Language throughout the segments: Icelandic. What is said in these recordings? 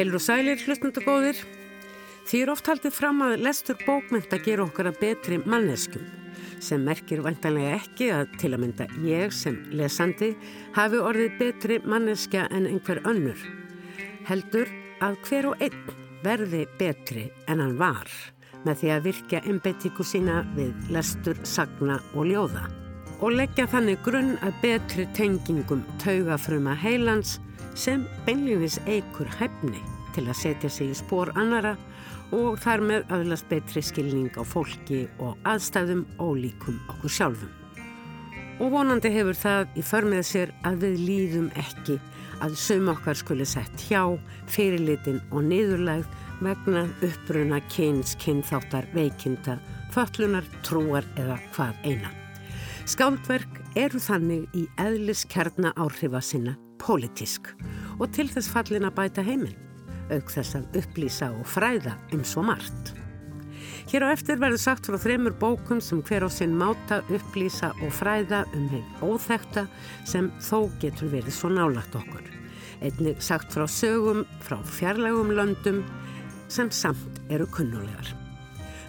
Heilur og sælir hlustnundagóðir. Því er oft haldið fram að lestur bókmynda ger okkar að betri manneskum sem merkir vantanlega ekki að til að mynda ég sem lesandi hafi orðið betri manneskja en einhver önnur. Heldur að hver og einn verði betri en hann var með því að virkja embetiku sína við lestur, sagna og ljóða og leggja þannig grunn að betri tengingum taugafruma heilans sem beinleginis eigur hefni til að setja sig í spór annara og þar með aðlast betri skilning á fólki og aðstæðum ólíkum okkur sjálfum. Og vonandi hefur það í förmið sér að við líðum ekki að sum okkar skuli sett hjá, fyrirlitin og niðurlægð vegna uppruna kyns, kynþáttar, veikinda, fötlunar, trúar eða hvað eina. Skáldverk eru þannig í eðlis kjarna áhrifa sinna pólitísk og til þess fallin að bæta heiminn, auk þess að upplýsa og fræða um svo margt. Hér á eftir verður sagt frá þremur bókum sem hver á sinn máta upplýsa og fræða um heim óþekta sem þó getur verið svo nálagt okkur. Einnig sagt frá sögum, frá fjarlægum löndum sem samt eru kunnulegar.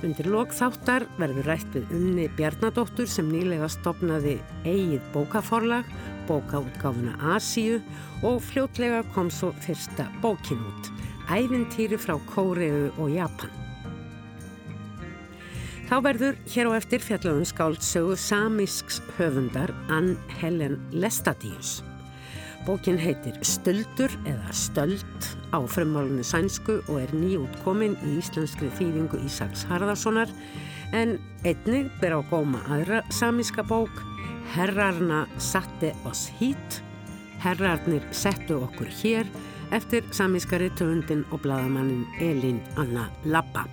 Undir lokþáttar verður rætt við unni Bjarnadóttur sem nýlega stopnaði eigið bókaforlag, bókaútgáfuna Asíu og fljótlega kom svo fyrsta bókin út, ævintýri frá Kóreu og Japan. Þá verður hér á eftir fjallöfum skáldsögu samísks höfundar Ann Helen Lestadius. Bókin heitir Stöldur eða Stöld á frumálunni sænsku og er nýjútkomin í íslenskri þýðingu Ísaks Harðarssonar en einnig ber á góma aðra samíska bók Herrarna satte oss hít Herrarnir settu okkur hér eftir samískari töfundin og bladamannin Elin Anna Lappa.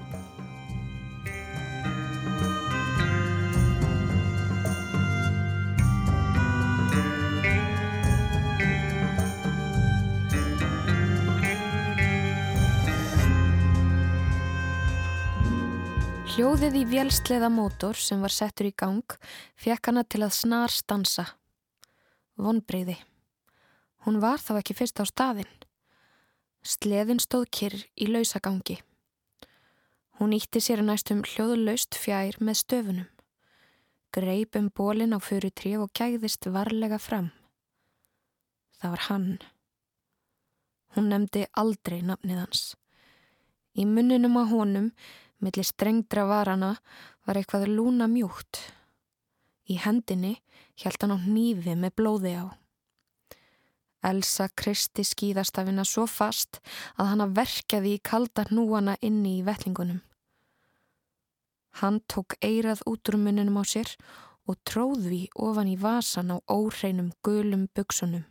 Hljóðið í vélsleða mótor sem var settur í gang fekk hana til að snar stansa. Vonbreyði. Hún var þá ekki fyrst á staðinn. Sleðin stóð kyrr í lausagangi. Hún ítti sér næstum hljóðlaust fjær með stöfunum. Greip um bólin á fyrir tríf og gæðist varlega fram. Það var hann. Hún nefndi aldrei nafnið hans. Í munninum á honum Millir strengdra varana var eitthvað lúna mjúkt. Í hendinni hjælt hann á nýfi með blóði á. Elsa kristi skýðastafina svo fast að hann að verkaði í kalda hnúana inni í vellingunum. Hann tók eirað út úr muninum á sér og tróði ofan í vasan á óreinum gulum buksunum.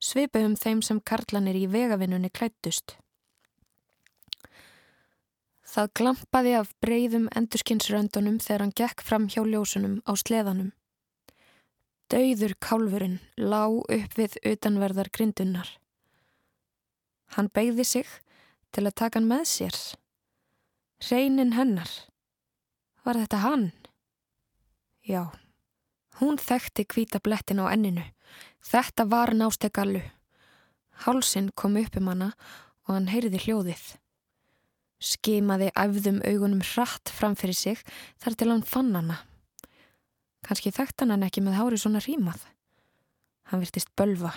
Svipum þeim sem karlanir í vegavinnunni klættust. Það glampaði af breyðum endurskinsröndunum þegar hann gekk fram hjá ljósunum á sleðanum. Dauður kálfurinn lá upp við utanverðar grindunar. Hann beigði sig til að taka hann með sér. Reinin hennar. Var þetta hann? Já. Hún þekkti hvita blettin á enninu. Þetta var nástegallu. Hálsin kom upp um hana og hann heyrði hljóðið. Skimaði æfðum augunum hratt framfyrir sig þar til hann fann hana. Kanski þekkt hann hann ekki með hári svona rímað. Hann virtist bölva,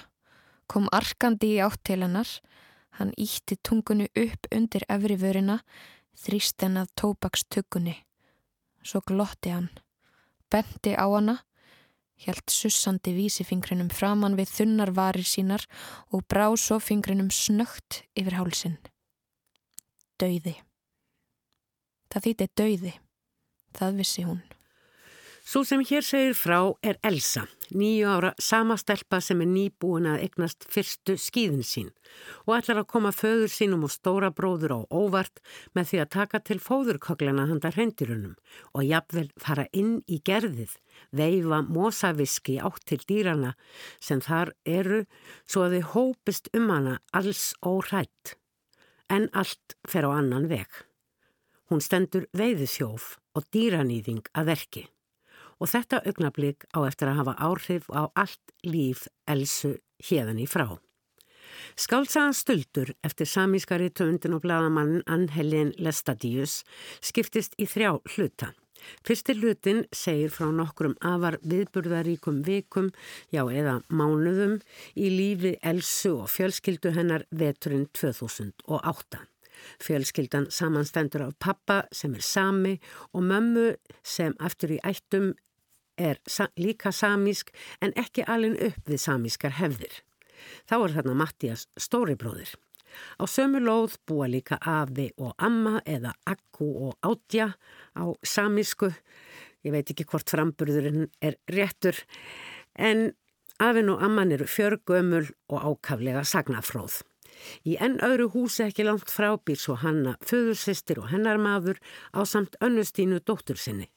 kom arkandi í átt til hennar, hann ítti tungunni upp undir efri vörina, þrýst henn að tópakstökunni. Svo glotti hann, benti á hana, hjælt sussandi vísifingrinum framann við þunnar varir sínar og brá svo fingrinum snögt yfir hálsinn dauði. Það þýtti dauði. Það vissi hún. Svo sem hér segir frá er Elsa, nýju ára samastelpa sem er nýbúin að egnast fyrstu skýðin sín og ætlar að koma föður sínum og stóra bróður á óvart með því að taka til fóðurkoglana handar hendirunum og jafnvel fara inn í gerðið, veifa mosaviski átt til dýrana sem þar eru svo að þau hópist um hana alls órætt en allt fer á annan veg. Hún stendur veiðisjóf og dýranýðing að verki og þetta augnablík á eftir að hafa áhrif á allt líf Elsu hérðan í frá. Skálsagan Stöldur eftir samískari töndin og bladamann Ann-Helén Lestadius skiptist í þrjá hluta. Fyrstir hlutin segir frá nokkrum afar viðburðaríkum vikum, já eða mánuðum í lífi Elsu og fjölskyldu hennar veturinn 2008. Fjölskyldan samanstendur af pappa sem er sami og mömmu sem eftir í ættum er líka samísk en ekki alin upp við samískar hefðir. Þá er þarna Mattias stóribróðir. Á sömu lóð búa líka afi og amma eða akku og átja á samísku. Ég veit ekki hvort framburðurinn er réttur en afin og amman eru fjörgömul og ákaflega sagnafróð. Í enn öðru húsi ekki langt frá býr svo hanna föðursistir og hennar maður á samt önnustínu dóttur sinni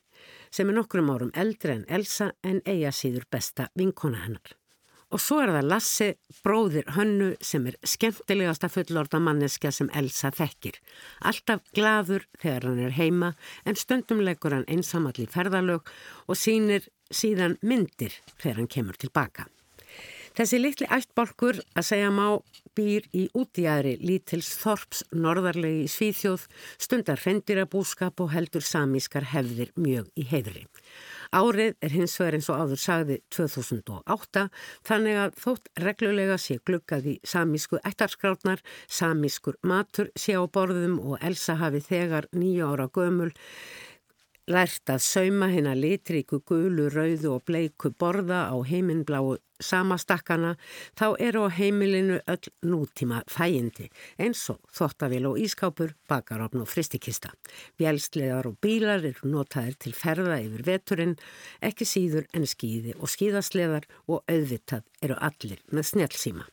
sem er nokkrum árum eldri en Elsa en eiga síður besta vinkona hennar. Og svo er það Lassi, bróðir hönnu sem er skemmtilegasta fullorda manneska sem Elsa þekkir. Alltaf gladur þegar hann er heima en stundum leggur hann einsamall í ferðalög og sínir síðan myndir þegar hann kemur tilbaka. Þessi litli ættbolkur að segja má býr í útjæðri lítils Þorps norðarlegi Svíþjóð, stundar hrendyrabúskap og heldur samískar hefðir mjög í heidri. Árið er hins vegar eins og áður sagði 2008 þannig að þótt reglulega sé glukkað í samísku ættarskrátnar, samískur matur sé á borðum og Elsa hafi þegar nýja ára gömul lært að sauma hérna litríku gulu, rauðu og bleiku borða á heiminbláu samastakkana þá eru á heimilinu öll nútíma þægindi eins og þottavil og ískápur, bakarofn og fristikista. Bjælslegar og bílar eru notaðir til ferða yfir veturinn, ekki síður en skýði og skýðaslegar og auðvitað eru allir með snjálfsíma.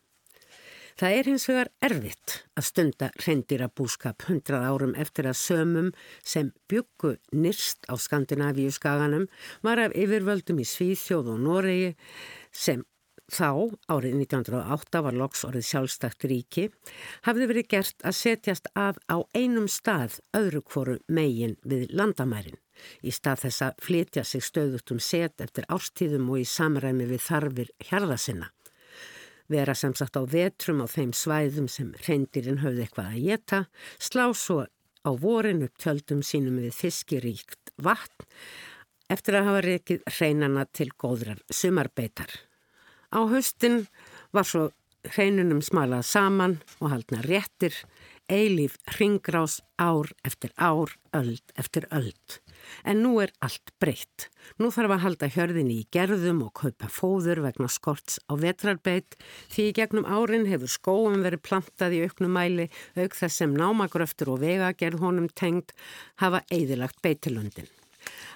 Það er hins vegar erfitt að stunda reyndýra búskap hundrað árum eftir að sömum sem byggu nýrst á Skandinavíu skaganum var af yfirvöldum í Svíþjóð og Noregi sem þá, árið 1908 var loks orðið sjálfstakt ríki, hafði verið gert að setjast að á einum stað öðru kvoru megin við landamærin. Í stað þess að flytja sig stöðut um set eftir árstíðum og í samræmi við þarfir hjarðasinna vera sem sagt á vetrum á þeim svæðum sem reyndirinn höfði eitthvað að geta, slá svo á vorin upp tjöldum sínum við fiskiríkt vatn eftir að hafa reykið hreinana til góðrar sumarbeitar. Á höstin var svo hreinunum smalað saman og haldna réttir, eilíf ringrás ár eftir ár, öld eftir öld. En nú er allt breytt. Nú þarf að halda hjörðinni í gerðum og kaupa fóður vegna skorts á vetrarbeitt því í gegnum árin hefur skóum verið plantað í auknum mæli auk þess sem námagröftur og vegagerð honum tengd hafa eðilagt beitilundin.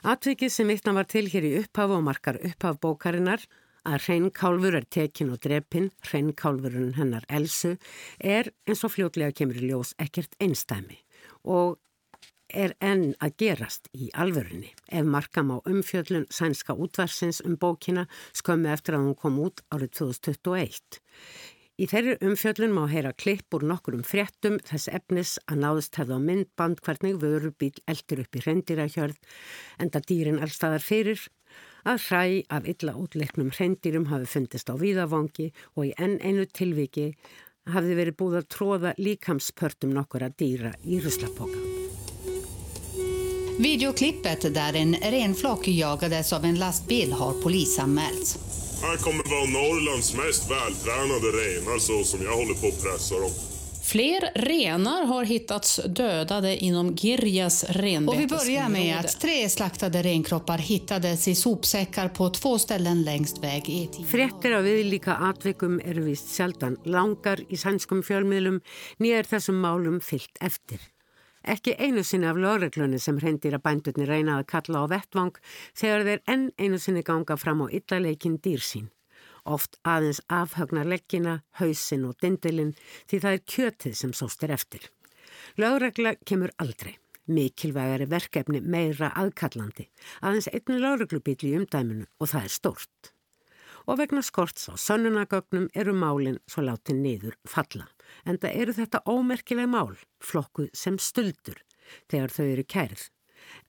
Atvikið sem vittna var til hér í upphaf og markar upphaf bókarinnar að hreinkálfur er tekin og drepin, hreinkálfurinn hennar Elsu, er eins og fljótlega kemur í ljós ekkert einstæmi og er enn að gerast í alvörunni ef markam á umfjöllun sænska útvarsins um bókina skömmi eftir að hún kom út árið 2021. Í þeirri umfjöllun má heyra klipp úr nokkur um fréttum þess efnis að náðust hefða á myndband hvernig vörubíl eldur upp í hrendýrahjörð enda dýrin allstaðar fyrir að hræ af illa útleiknum hrendýrum hafi fundist á víðavangi och i en einu tilviki hafði verið búið að tróða líkamspörtum nokkura dýra í ruslapoka. Videoklippet där en renflock jagades av en lastbil har polisanmälts. Här kommer vara Norrlands mest vältränade renar så som jag håller på att pressa dem. Fler renar har hittats dödade inom Girjas renbetesområde. Och vi börjar med att tre slaktade renkroppar hittades i sopsäckar på två ställen längst väg E10. Frettir af viðlíka atvikum eru vist sjaldan langar í sænskum fjölmiðlum nýjar þessum málum fyllt eftir. Ekki einu sinni af lögreglunni sem hrendir að bændurni reynaði að kalla á vettvang þegar þeir enn einu sinni ganga fram á yllarleikin dýr sín. Oft aðeins afhagnar leggina, hausin og dindilinn því það er kjötið sem sóstir eftir. Lögregla kemur aldrei. Mikilvægari verkefni meira aðkallandi. Aðeins einni lögreglubíl í umdæminu og það er stort. Og vegna skorts á sönnunagögnum eru málinn svo látið niður falla en það eru þetta ómerkileg mál, flokkuð sem stöldur, þegar þau eru kærð.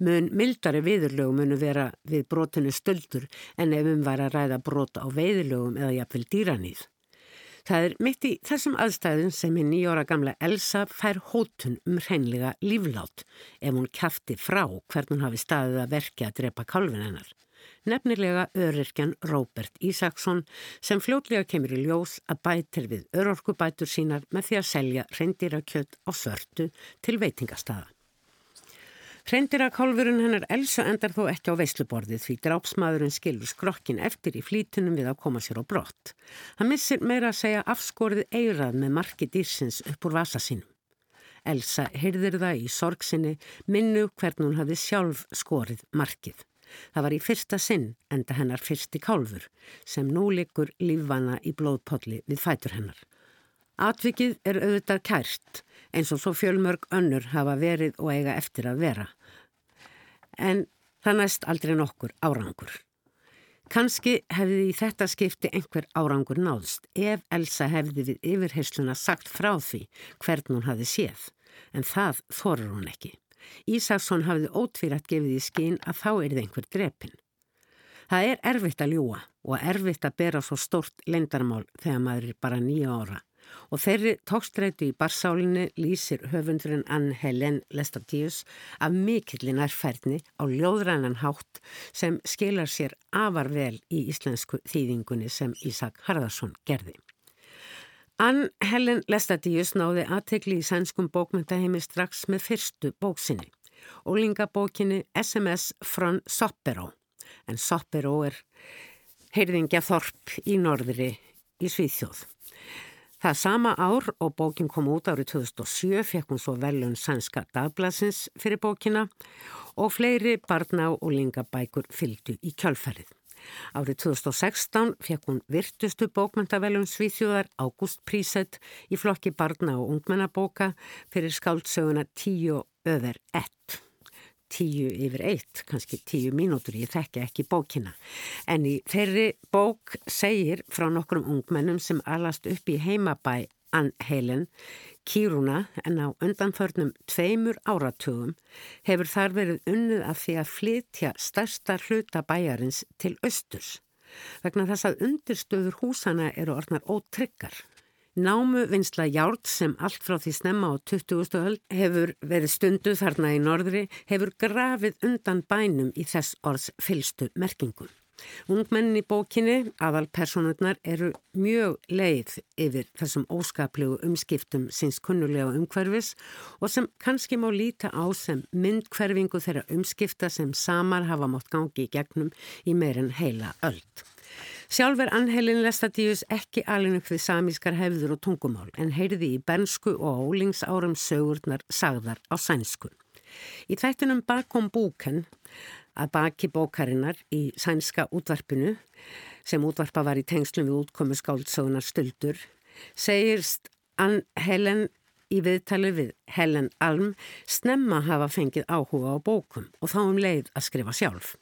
Mun mildari viðurlögum munu vera við brotinu stöldur en ef um var að ræða brot á veiðurlögum eða jafnvel dýranýð. Það er mitt í þessum aðstæðun sem er nýjóra gamla Elsa fær hótun um hreinlega líflát ef hún kæfti frá hvern hún hafi staðið að verki að drepa kálvin hennar. Nefnilega öryrkjan Róbert Ísaksson sem fljótlega kemur í ljós að bætir við örorkubætur sínar með því að selja hreindirakjöld á svörtu til veitingastaða. Hreindirakálfurinn hennar Elsa endar þó ekki á veisluborðið því drápsmaðurinn skilur skrokkin eftir í flítunum við að koma sér á brott. Hann missir meira að segja afskorið eirað með marki dýrsins upp úr vasa sínum. Elsa heyrðir það í sorgsinni minnu hvern hún hafi sjálf skorið markið. Það var í fyrsta sinn enda hennar fyrsti kálfur sem nú likur lífvana í blóðpolli við fætur hennar. Atvikið er auðvitað kært eins og svo fjölmörg önnur hafa verið og eiga eftir að vera en það næst aldrei nokkur árangur. Kanski hefði í þetta skipti einhver árangur náðst ef Elsa hefði við yfirheysluna sagt frá því hvern hún hafi séð, en það þorur hún ekki. Ísaksson hafði ótvírætt gefið í skín að þá er það einhver drepin. Það er erfitt að ljúa og erfitt að bera svo stort lendarmál þegar maður er bara nýja ára og þeirri tókstrætu í barsálinni lýsir höfundurinn Ann Helen Lestadius af mikillin erfærni á ljóðrænan hátt sem skilar sér afar vel í íslensku þýðingunni sem Ísak Harðarsson gerði. Ann Helen Lestadius náði aðtegli í sænskum bókmyndaheimi strax með fyrstu bóksinni og lingabókinni SMS frá Soppero en Soppero er heyrðingja þorp í norðri í Svíþjóð. Það sama ár og bókin kom út árið 2007 fekk hún svo velun sænska dagblasins fyrir bókina og fleiri barna og lingabækur fylgdu í kjálferið. Árið 2016 fekk hún virtustu bókmyndavelun Svíþjóðar Ágúst Prísett í flokki barna og ungmennabóka fyrir skáldsöguna 10 över 1 tíu yfir eitt, kannski tíu mínútur, ég þekki ekki bókina. En í þeirri bók segir frá nokkrum ungmennum sem alast upp í heimabæ Ann Helen, Kíruna, en á undanförnum tveimur áratugum hefur þar verið unnið af því að flytja stærsta hluta bæjarins til austurs. Vegna þess að undirstöður húsana eru orðnar ótryggar. Námu vinsla Járd sem allt frá því snemma á 20. höld hefur verið stundu þarna í norðri hefur grafið undan bænum í þess orðs fylstu merkingu. Ungmennin í bókinni, aðal personurnar, eru mjög leið yfir þessum óskaplegu umskiptum síns kunnulega umhverfis og sem kannski má líta á sem myndhverfingu þeirra umskipta sem samar hafa mótt gangi í gegnum í meirinn heila öld. Sjálf er Ann-Helin Lestadius ekki alin upp við samískar hefður og tungumál en heyrði í bernsku og ólingsárum sögurnar sagðar á sænsku. Í þættinum bakom búken að baki bókarinnar í sænska útvarpinu sem útvarpa var í tengslum við útkomu skáldsögunar stöldur segirst Ann-Helen í viðtali við Helen Alm snemma hafa fengið áhuga á bókum og þá um leið að skrifa sjálf.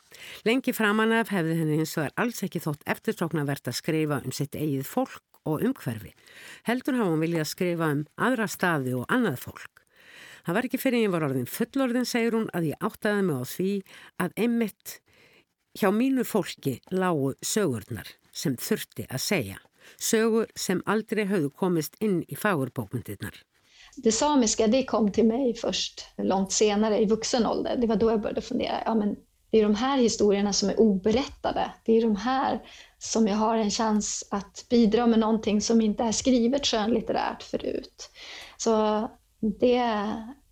Lengi framanaf hefði henni eins og er alls ekki þótt eftirtróknarvert að skrifa um sitt eigið fólk og umhverfi. Heldur hafa hún viljað skrifa um aðra staði og annað fólk. Það var ekki fyrir ég var orðin fullorðin, segir hún, að ég áttaði mig á því að einmitt hjá mínu fólki lágu sögurnar sem þurfti að segja. Sögur sem aldrei höfðu komist inn í fagurbókmyndirnar. Det samiska det kom till mig först långt senare i vuxen ålder. Det var då jag började fundera. Ja, men det är de här historierna som är oberättade. Det är de här som jag har en chans att bidra med någonting som inte är skrivet skönlitterärt förut. Så det,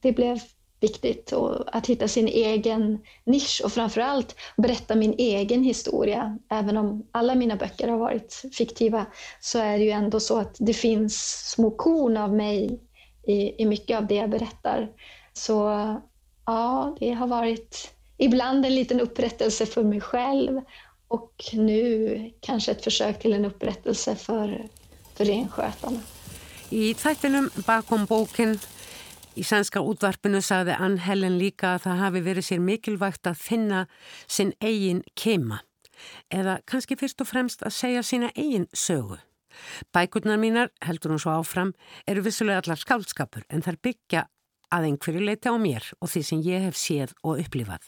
det blev viktigt och att hitta sin egen nisch och framförallt berätta min egen historia. Även om alla mina böcker har varit fiktiva så är det ju ändå så att det finns små korn av mig i, i mycket av det jag berättar. Så ja, det har varit ibland en liten upprättelse för mig själv och nu kanske ett försök till en upprättelse för, för renskötarna. Í þættinum bakom bókin í sænska útvarpinu sagði Ann Helen líka að það hafi verið sér mikilvægt að finna sinn eigin kema eða kannski fyrst og fremst að segja sína eigin sögu. Bækurnar mínar, heldur hún svo áfram, eru vissulega allar skálskapur en þær byggja að einhverju leiti á mér og því sem ég hef séð og upplifað.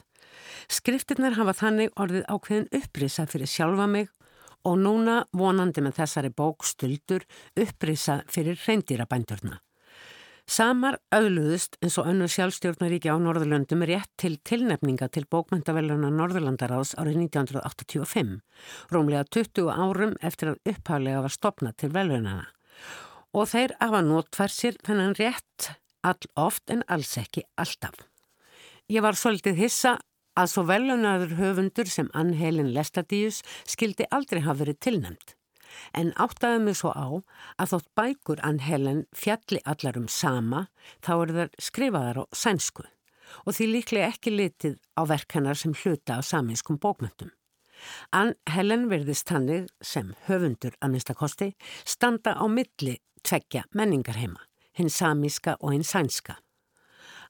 Skriftirnar hafa þannig orðið ákveðin upprisa fyrir sjálfa mig og núna vonandi með þessari bókstuldur upprýsa fyrir reyndýrabændurna. Samar auðluðust eins og önnu sjálfstjórnaríki á Norðurlöndum rétt til tilnefninga til bókmyndaveluna Norðurlandaráðs árið 1985, rómlega 20 árum eftir að upphálega var stopnað til velunana. Og þeir hafa notfær sér þennan rétt all oft en alls ekki alltaf. Ég var svolítið hissa að svo velunaður höfundur sem Ann Helen Lestadíus skildi aldrei hafa verið tilnæmt en áttaði mig svo á að þótt bækur Ann Helen fjalli allar um sama þá eru þar skrifaðar á sænsku og því líklega ekki litið á verkanar sem hluta á saminskum bókmyndum. Ann Helen verðist hannig sem höfundur að minnstakosti standa á milli tveggja menningarheima, hinn samíska og hinn sænska.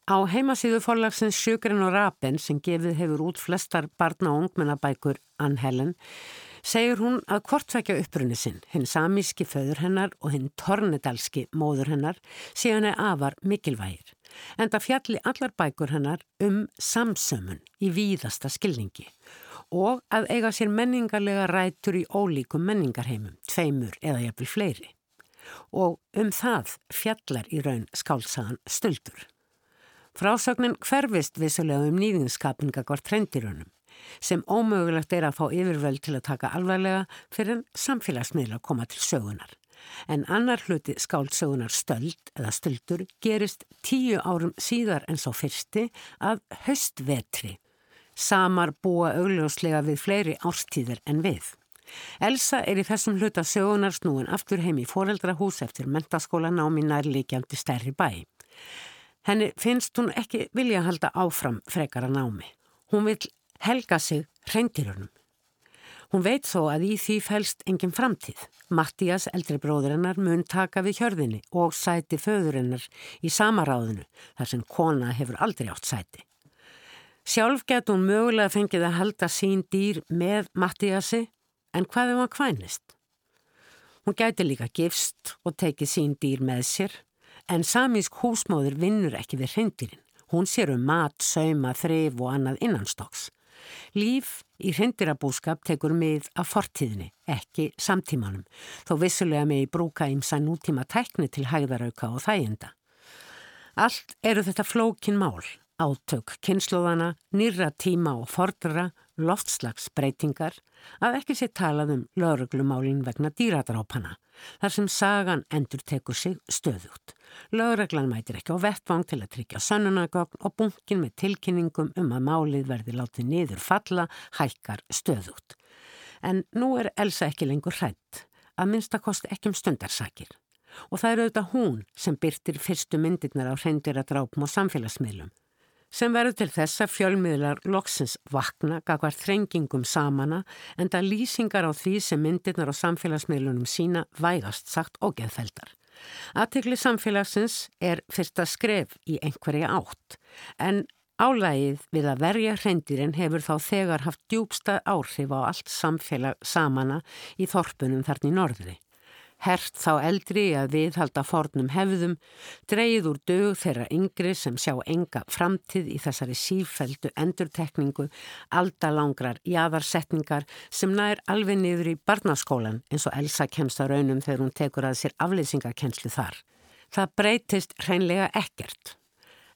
Á heimasíðu forlagsins Sjögrin og Rapen sem gefið hefur út flestar barna og ungmennabækur Ann Helen segir hún að hvortvekja upprunni sinn, hinn samíski föður hennar og hinn tornedalski móður hennar, sé henni afar mikilvægir. En það fjalli allar bækur hennar um samsömmun í víðasta skilningi og að eiga sér menningarlega rætur í ólíkum menningarheimum, tveimur eða jafnvel fleiri. Og um það fjallar í raun skálsagan stöldur. Frásögnin hverfist vissulega um nýðinskapninga hvort trendirunum sem ómögulegt er að fá yfirvöld til að taka alvarlega fyrir en samfélagsmiðla koma til sögunar. En annar hluti skáldsögunar stöld eða stöldur gerist tíu árum síðar en svo fyrsti að höstvetri. Samar búa augljóslega við fleiri árstíðir en við. Elsa er í þessum hluta sögunar snúin aftur heim í foreldrahús eftir mentaskólan á mín nærleikjandi stærri bæ. Henni finnst hún ekki vilja halda áfram frekara námi. Hún vil helga sig hreindirunum. Hún veit þó að í því fælst engin framtíð. Mattías, eldri bróðurinnar, mun taka við hjörðinni og sæti föðurinnar í samaráðinu þar sem kona hefur aldrei átt sæti. Sjálf getur hún mögulega fengið að halda sín dýr með Mattíasi en hvað er hún að kvænist? Hún gæti líka gifst og tekið sín dýr með sér en samísk húsmóður vinnur ekki við hreindirinn. Hún sér um mat, sauma, þrif og annað innanstokks. Líf í hrendirabúskap tekur mið af fortíðinni, ekki samtímanum, þó vissulega með í brúka ímsa nútíma tækni til hægðarauka og þæginda. Allt eru þetta flókin mál, átök, kynnslóðana, nýra tíma og fordra, loftslagsbreytingar, að ekki sé talað um lauruglumálin vegna dýradrápana, þar sem sagan endur tekur sig stöðut. Lauraglan mætir ekki á vettvang til að tryggja sönnunagögn og bunkin með tilkynningum um að málið verði látið niður falla hækkar stöðut. En nú er Elsa ekki lengur hrætt, að minnstakosti ekki um stundarsakir. Og það eru auðvitað hún sem byrtir fyrstu myndirnar á hreindiradrápum og samfélagsmiðlum sem verður til þess að fjölmiðlar loksins vakna gagvar þrengingum samana en það lýsingar á því sem myndirnar á samfélagsmiðlunum sína vægast sagt og geðfeldar. Aðtegli samfélagsins er fyrsta skref í einhverja átt en álægið við að verja hreindirinn hefur þá þegar haft djúbstað áhrif á allt samfélag samana í þorpunum þarna í norðri hert þá eldri að viðhalda fornum hefðum, dreyið úr dög þeirra yngri sem sjá enga framtíð í þessari sífældu endurtekningu, aldalangrar jæðarsetningar sem nær alveg niður í barnaskólan eins og Elsa kemst á raunum þegar hún tekur að sér aflýsingakenslu þar. Það breytist hreinlega ekkert.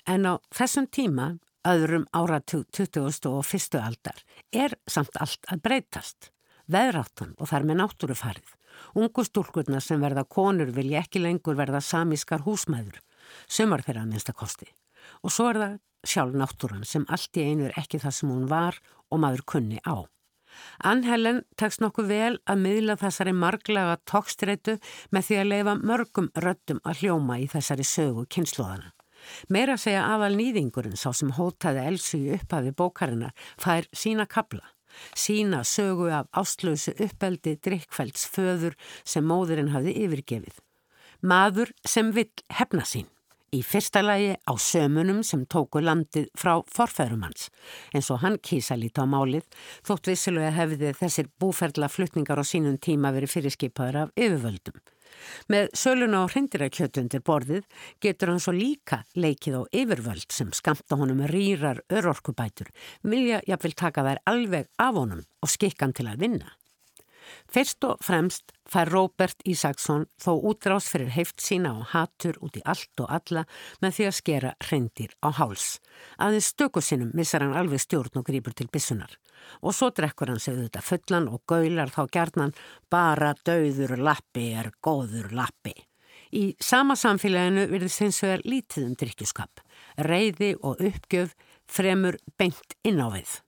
En á þessum tíma, öðrum áratug 20. og 1. aldar, er samt allt að breytast. Veðráttan og þar með náttúrufarið. Ungu stúlkurna sem verða konur vilja ekki lengur verða samískar húsmæður, sömur þeirra að minnstakosti. Og svo er það sjálf náttúran sem allt í einu er ekki það sem hún var og maður kunni á. Ann Helen tekst nokkuð vel að miðla þessari marglaga tókstreitu með því að leifa mörgum röttum að hljóma í þessari sögu kynnslóðana. Meira segja aðal nýðingurinn sá sem hótaði elsu í upphafi bókarina fær sína kabla sína sögu af ástlösu uppeldi drikkfælds föður sem móðurinn hafði yfirgefið. Maður sem vill hefna sín. Í fyrsta lagi á sömunum sem tóku landið frá forfærum hans. En svo hann kýsa líta á málið, þótt vissilega hefði þessir búferðla flutningar á sínum tíma verið fyrirskipaður af yfirvöldum. Með söluna á hrendirakjötundir borðið getur hann svo líka leikið á yfirvöld sem skamta honum rýrar örorkubætur, vilja jafnvel taka þær alveg af honum og skikkan til að vinna. Fyrst og fremst fær Róbert Ísaksson þó útrás fyrir heift sína og hatur út í allt og alla með því að skera hreindir á háls. Aðeins stöku sinnum missar hann alveg stjórn og grýpur til bissunar. Og svo drekkur hann sig þetta fullan og gaular þá gerðnan bara döður lappi er góður lappi. Í sama samfélaginu virðist hins vegar lítið um drikkjuskap. Reyði og uppgjöf fremur beint inn á við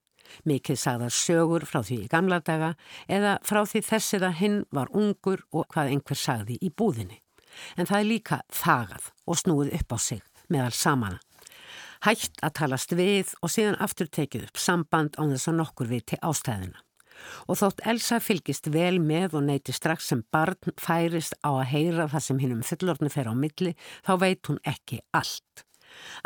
mikið sagðar sögur frá því í gamla daga eða frá því þessið að hinn var ungur og hvað einhver sagði í búðinni. En það er líka þagað og snúið upp á sig meðal samana. Hægt að talast við og síðan aftur tekið upp samband á þess að nokkur við til ástæðina. Og þótt Elsa fylgist vel með og neyti strax sem barn færist á að heyra það sem hinn um fullorðinu fer á milli, þá veit hún ekki allt.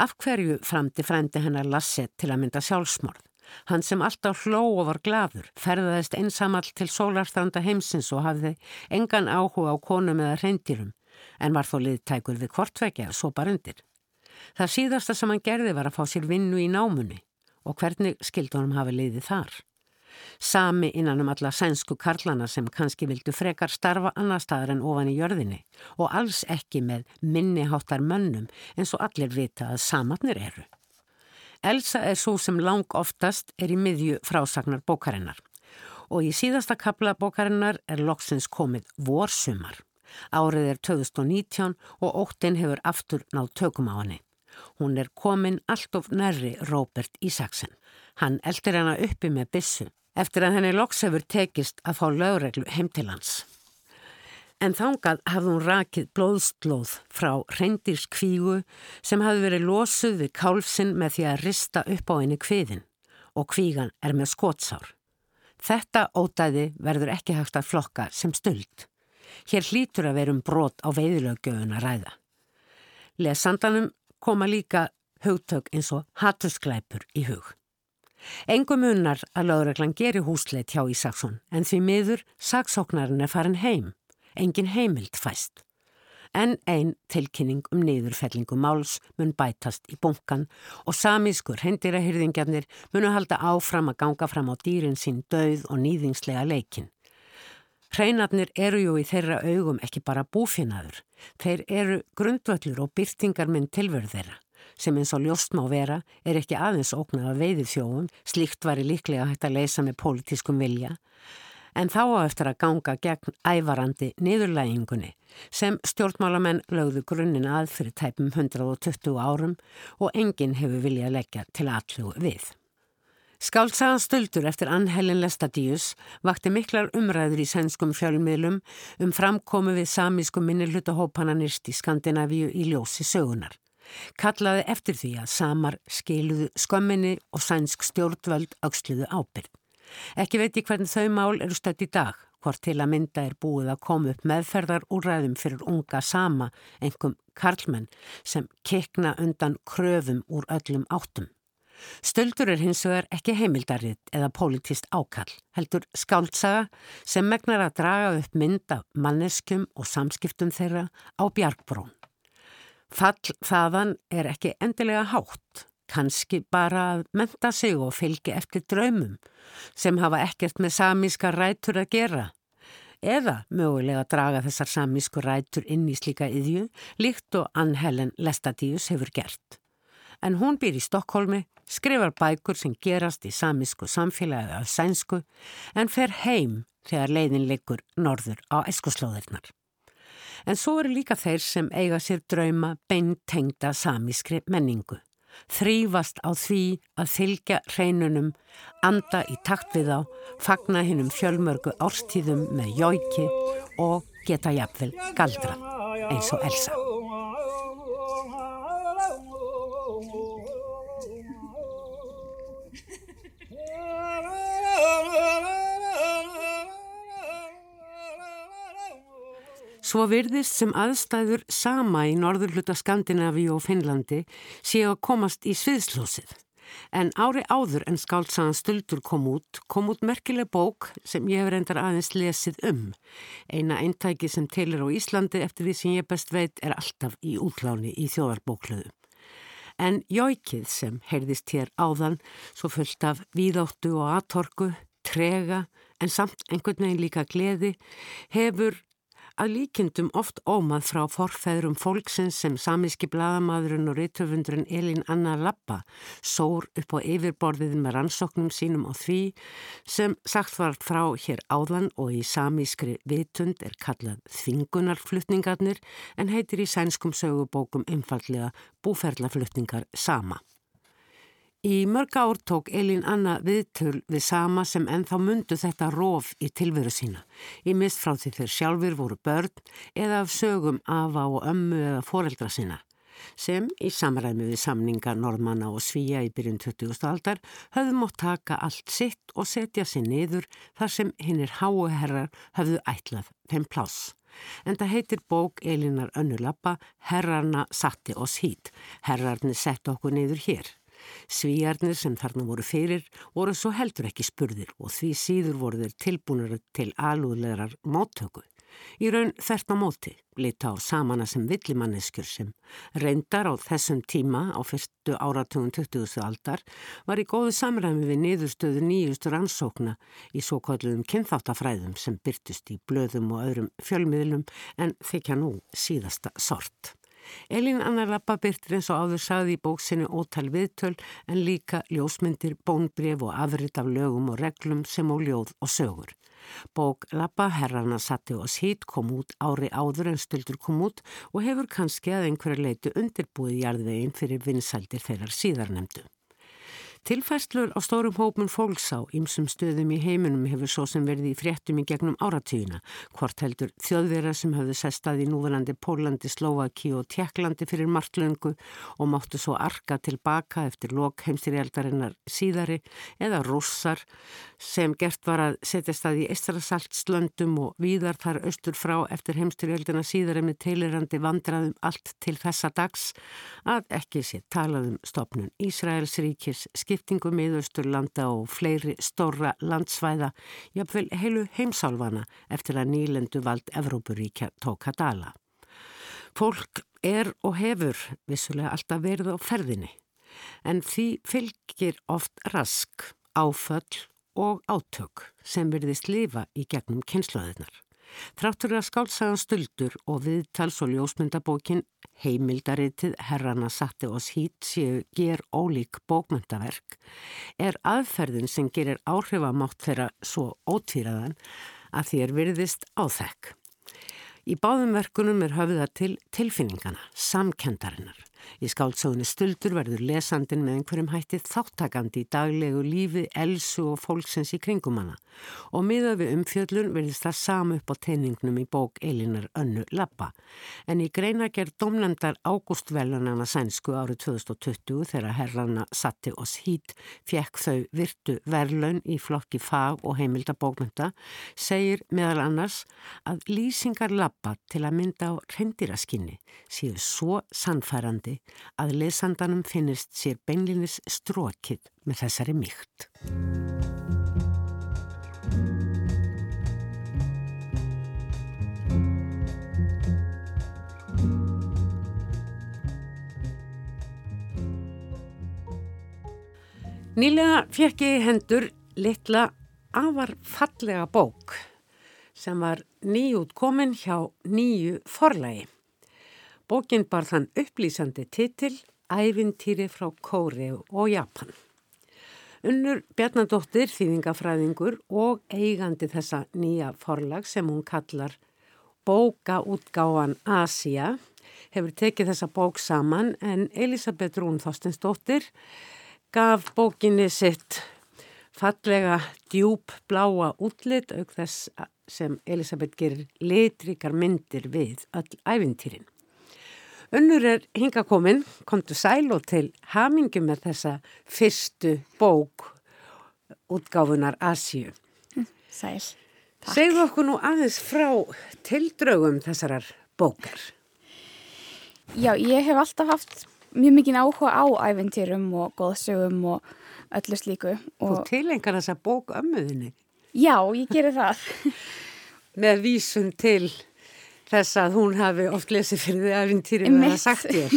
Af hverju framti frendi hennar Lasse til að mynda sjálfsmorð? Hann sem alltaf hló og var gladur, ferðaðist einsamall til sólarstranda heimsins og hafði engan áhuga á konum eða hreindirum, en var þó liðtækur við kortvekja svo bara undir. Það síðasta sem hann gerði var að fá sér vinnu í námunni og hvernig skildi honum hafi liðið þar. Sami innan um alla sænsku karlana sem kannski vildu frekar starfa annar staðar en ofan í jörðinni og alls ekki með minniháttar mönnum eins og allir vita að samatnir eru. Elsa er svo sem lang oftast er í miðju frásagnar bókarinnar og í síðasta kapla bókarinnar er loksins komið vorsumar. Árið er 2019 og óttinn hefur aftur náð tökum á henni. Hún er komin allt of nærri Róbert Ísaksen. Hann eldir hana uppi með bissu eftir að henni loks hefur tekist að fá lögreglu heim til hans. En þángað hafði hún rakið blóðstlóð frá reyndirskvígu sem hafði verið losuð við kálfsinn með því að rista upp á henni kviðin og kvígan er með skótsár. Þetta ódæði verður ekki hægt að flokka sem stöld. Hér hlýtur að verum brot á veiðlögjöfun að ræða. Lesandanum koma líka hugtök eins og hattusklæpur í hug. Engum unnar að lögreglan geri húsleit hjá Ísaksson en því miður saksóknarinn er farin heim engin heimild fæst. En einn tilkynning um niðurfellingu máls mun bætast í bunkan og samískur hendirahyrðingjarnir munu halda áfram að ganga fram á dýrin sín döð og nýðingslega leikin. Hreinarnir eru jú í þeirra augum ekki bara búfinnaður, þeir eru grundvöllur og byrtingar minn tilverð þeirra sem eins og ljóst má vera er ekki aðeins ógnað af veiðið þjóum, slíkt var í líklega hægt að leysa með pólitískum vilja, en þá á eftir að ganga gegn ævarandi niðurlægingunni sem stjórnmálamenn lögðu grunninn að fyrir tæpum 120 árum og enginn hefur viljað leggja til allu við. Skáltsagan stöldur eftir Ann-Helen Lestadius vakti miklar umræður í sænskum fjölmiðlum um framkomi við samísku minnilhutahópananist í Skandinavíu í ljósi sögunar. Kallaði eftir því að samar skiluðu skömminni og sænsk stjórnvöld auksluðu ábyrg. Ekki veit ég hvernig þau mál eru stött í dag, hvort til að mynda er búið að koma upp meðferðar úræðum fyrir unga sama, engum karlmenn, sem kekna undan kröfum úr öllum áttum. Stöldur er hins vegar ekki heimildarrið eða politist ákall, heldur skáltsaga sem megnar að draga upp mynd af manneskum og samskiptum þeirra á bjargbrón. Fall þaðan er ekki endilega hátt, kannski bara að menta sig og fylgi eftir draumum sem hafa ekkert með samíska rætur að gera eða mögulega að draga þessar samísku rætur inn í slíka yðju líkt og Ann Helen Lestadius hefur gert. En hún býr í Stokkólmi, skrifar bækur sem gerast í samísku samfélagi af sænsku en fer heim þegar leiðin liggur norður á eskuslóðirnar. En svo eru líka þeir sem eiga sér drauma beintengda samískri menningu þrýfast á því að fylgja hreinunum, anda í takt við á, fagna hinnum fjölmörgu árstíðum með jóiki og geta jafnvel galdra eins og Elsa. Svo virðist sem aðstæður sama í norðurluta Skandinavíu og Finnlandi séu að komast í sviðslósið. En ári áður en skáltsagan Stöldur kom út, kom út merkileg bók sem ég hef reyndar aðeins lesið um. Eina eintæki sem teilir á Íslandi eftir því sem ég best veit er alltaf í útláni í þjóðarbóklöðu. En jóikið sem heyrðist hér áðan, svo fullt af víðáttu og aðtorku, trega en samt einhvern veginn líka gleði hefur að líkindum oft ómað frá forfæðrum fólksins sem samíski bladamadurinn og reytöfundurinn Elin Anna Lappa sór upp á yfirborðið með rannsóknum sínum og því sem sagt var frá hér áðan og í samískri vitund er kallað þvingunarflutningarnir en heitir í sænskum sögubókum einfallega búferlaflutningar sama. Í mörg ár tók Elin Anna viðtöl við sama sem ennþá mundu þetta róf í tilveru sína. Í mist frá því þeir sjálfur voru börn eða af sögum afa og ömmu eða foreldra sína. Sem í samræmi við samninga Norðmanna og Svíja í byrjun 20. aldar höfðu mótt taka allt sitt og setja sér niður þar sem hinnir háuherrar höfðu ætlað þeim pláss. En það heitir bók Elinar Önnulappa Herrarna satti oss hít. Herrarni sett okkur niður hér. Svíjarnir sem þarna voru fyrir voru svo heldur ekki spurðir og því síður voru þeir tilbúinur til alúðlegar móttöku. Í raun þert á móti, lita á samana sem villimanneskjur sem reyndar á þessum tíma á fyrstu áratugum 20. aldar var í góðu samræmi við niðurstöðu nýjustu rannsókna í svo kalluðum kynþáttafræðum sem byrtust í blöðum og öðrum fjölmiðlum en þykja nú síðasta sort. Elín Anna Rappa byrtir eins og áður sagði í bóksinni ótal viðtöl en líka ljósmyndir, bónbref og afrit af lögum og reglum sem á ljóð og sögur. Bók Lappa herrana satti oss hít kom út ári áður en stöldur kom út og hefur kannski að einhverja leitu undirbúið jarðveginn fyrir vinsældir þeirrar síðarnemdu. Tilfæslur á stórum hópun fólks á ýmsum stöðum í heiminum hefur svo sem verið í fréttum í gegnum áratíðina. Hvort heldur þjóðverðar sem hafðu sestað í núverandi Pólandi, Slovaki og Tjekklandi fyrir marglöngu og máttu svo arka tilbaka eftir lok heimstyrjaldarinnar síðari eða rússar sem gert var að setja stað í Estrasaltslöndum og víðar þar austur frá eftir heimstyrjaldina síðari með teilirandi vandraðum allt til þessa dags að ekki sé talaðum stopnun Ísraels ríkis skil skiptingu miðausturlanda og fleiri stóra landsvæða, jafnvel heilu heimsálfana eftir að nýlendu vald Evrópuríkja tók að dala. Fólk er og hefur vissulega alltaf verið á ferðinni, en því fylgir oft rask, áföll og átök sem verðist lifa í gegnum kynnslöðunar. Þráttur að skálsagan stöldur og viðtals og ljósmyndabókin heimildaritið herrana satti oss hít séu ger ólík bókmyndaverk er aðferðin sem gerir áhrifamátt þeirra svo ótvíraðan að því er virðist áþekk. Í báðum verkunum er höfða til tilfinningana, samkendarinnar. Í skáltsögunni stöldur verður lesandin með einhverjum hætti þáttakandi í daglegu lífi, elsu og fólksens í kringum hana og miða við umfjöllun verðist það samu upp á teiningnum í bók Elinar Önnu Lappa. En í greinagerð domnendar ágústvelunana sænsku árið 2020 þegar herrana Satti oss hít fjekk þau virtu verlaun í flokki fag og heimildabókmynda segir meðal annars að lýsingar Lappa til að mynda á rendiraskynni séu svo sannfærandi að lesandanum finnist sér beinlinis strókið með þessari mýkt. Nýlega fekk ég hendur litla afar fallega bók sem var nýjútkomin hjá nýju forlægi. Bókin bar þann upplýsandi titil Ævintýri frá Kóri og Japan. Unnur Bjarnadóttir, þýðingafræðingur og eigandi þessa nýja forlag sem hún kallar Bókaútgáan Asia hefur tekið þessa bók saman en Elisabeth Rún Þorstensdóttir gaf bókinni sitt fallega djúb bláa útlit auk þess sem Elisabeth gerir litrikar myndir við öll ævintýrin. Önnur er hingakomin, komtu sæl og til hamingi með þessa fyrstu bók útgáfunar Asju. Sæl. Takk. Segðu okkur nú aðeins frá tildraugum þessarar bókar. Já, ég hef alltaf haft mjög mikið áhuga á æventýrum og góðsögum og öllu slíku. Og... Þú tilengar þessa bók ömmuðinni? Já, ég gerir það. með vísun til þess að hún hafi oft lesið fyrir því æfintýri með það sagt ég.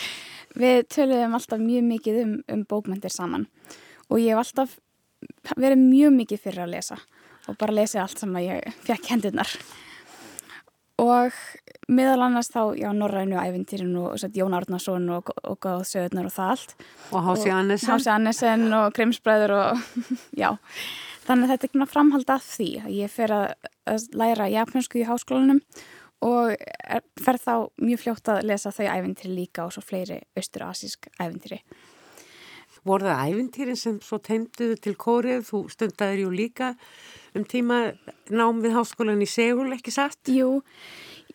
Við töluðum alltaf mjög mikið um, um bókmyndir saman og ég hef alltaf verið mjög mikið fyrir að lesa og bara lesið allt sem að ég fekk hendunar og meðal annars þá, já, Norrænu ævintýrin og satt, Jón Árnarsson og, og Góðsöðunar og það allt. Og Hási Annesen Hási Annesen og Grimsbræður og já, þannig að þetta er ekki framhald af því að ég fer að, að læra japansku í háskólanum og er, fer þá mjög fljótt að lesa þau ævintýri líka og svo fleiri austur-asísk ævintýri voru það æfintýrin sem svo teimduðu til kórið, þú stundaður jú líka um tíma nám við háskólan í Segul, ekki satt? Jú,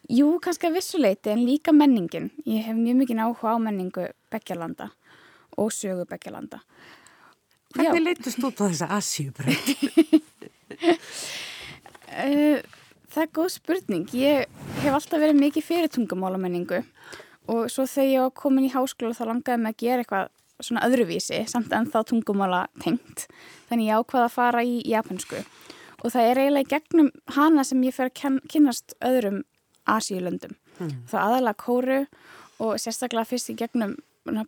jú, kannski að vissuleiti en líka menningin. Ég hef mjög mikið áhuga á menningu Beggjalanda og sögu Beggjalanda. Hvernig leytist þú á þessa Asjúbreyt? Eh, það er góð spurning. Ég hef alltaf verið mikið fyrir tungumálamenningu og svo þegar ég var komin í háskóla þá langaði mig að gera eitthvað svona öðruvísi samt en þá tungumála tengt þannig ég ákvaða að fara í japansku og það er eiginlega í gegnum hana sem ég fer að kynast öðrum Asíulöndum. Mm. það aðalega kóru og sérstaklega fyrst í gegnum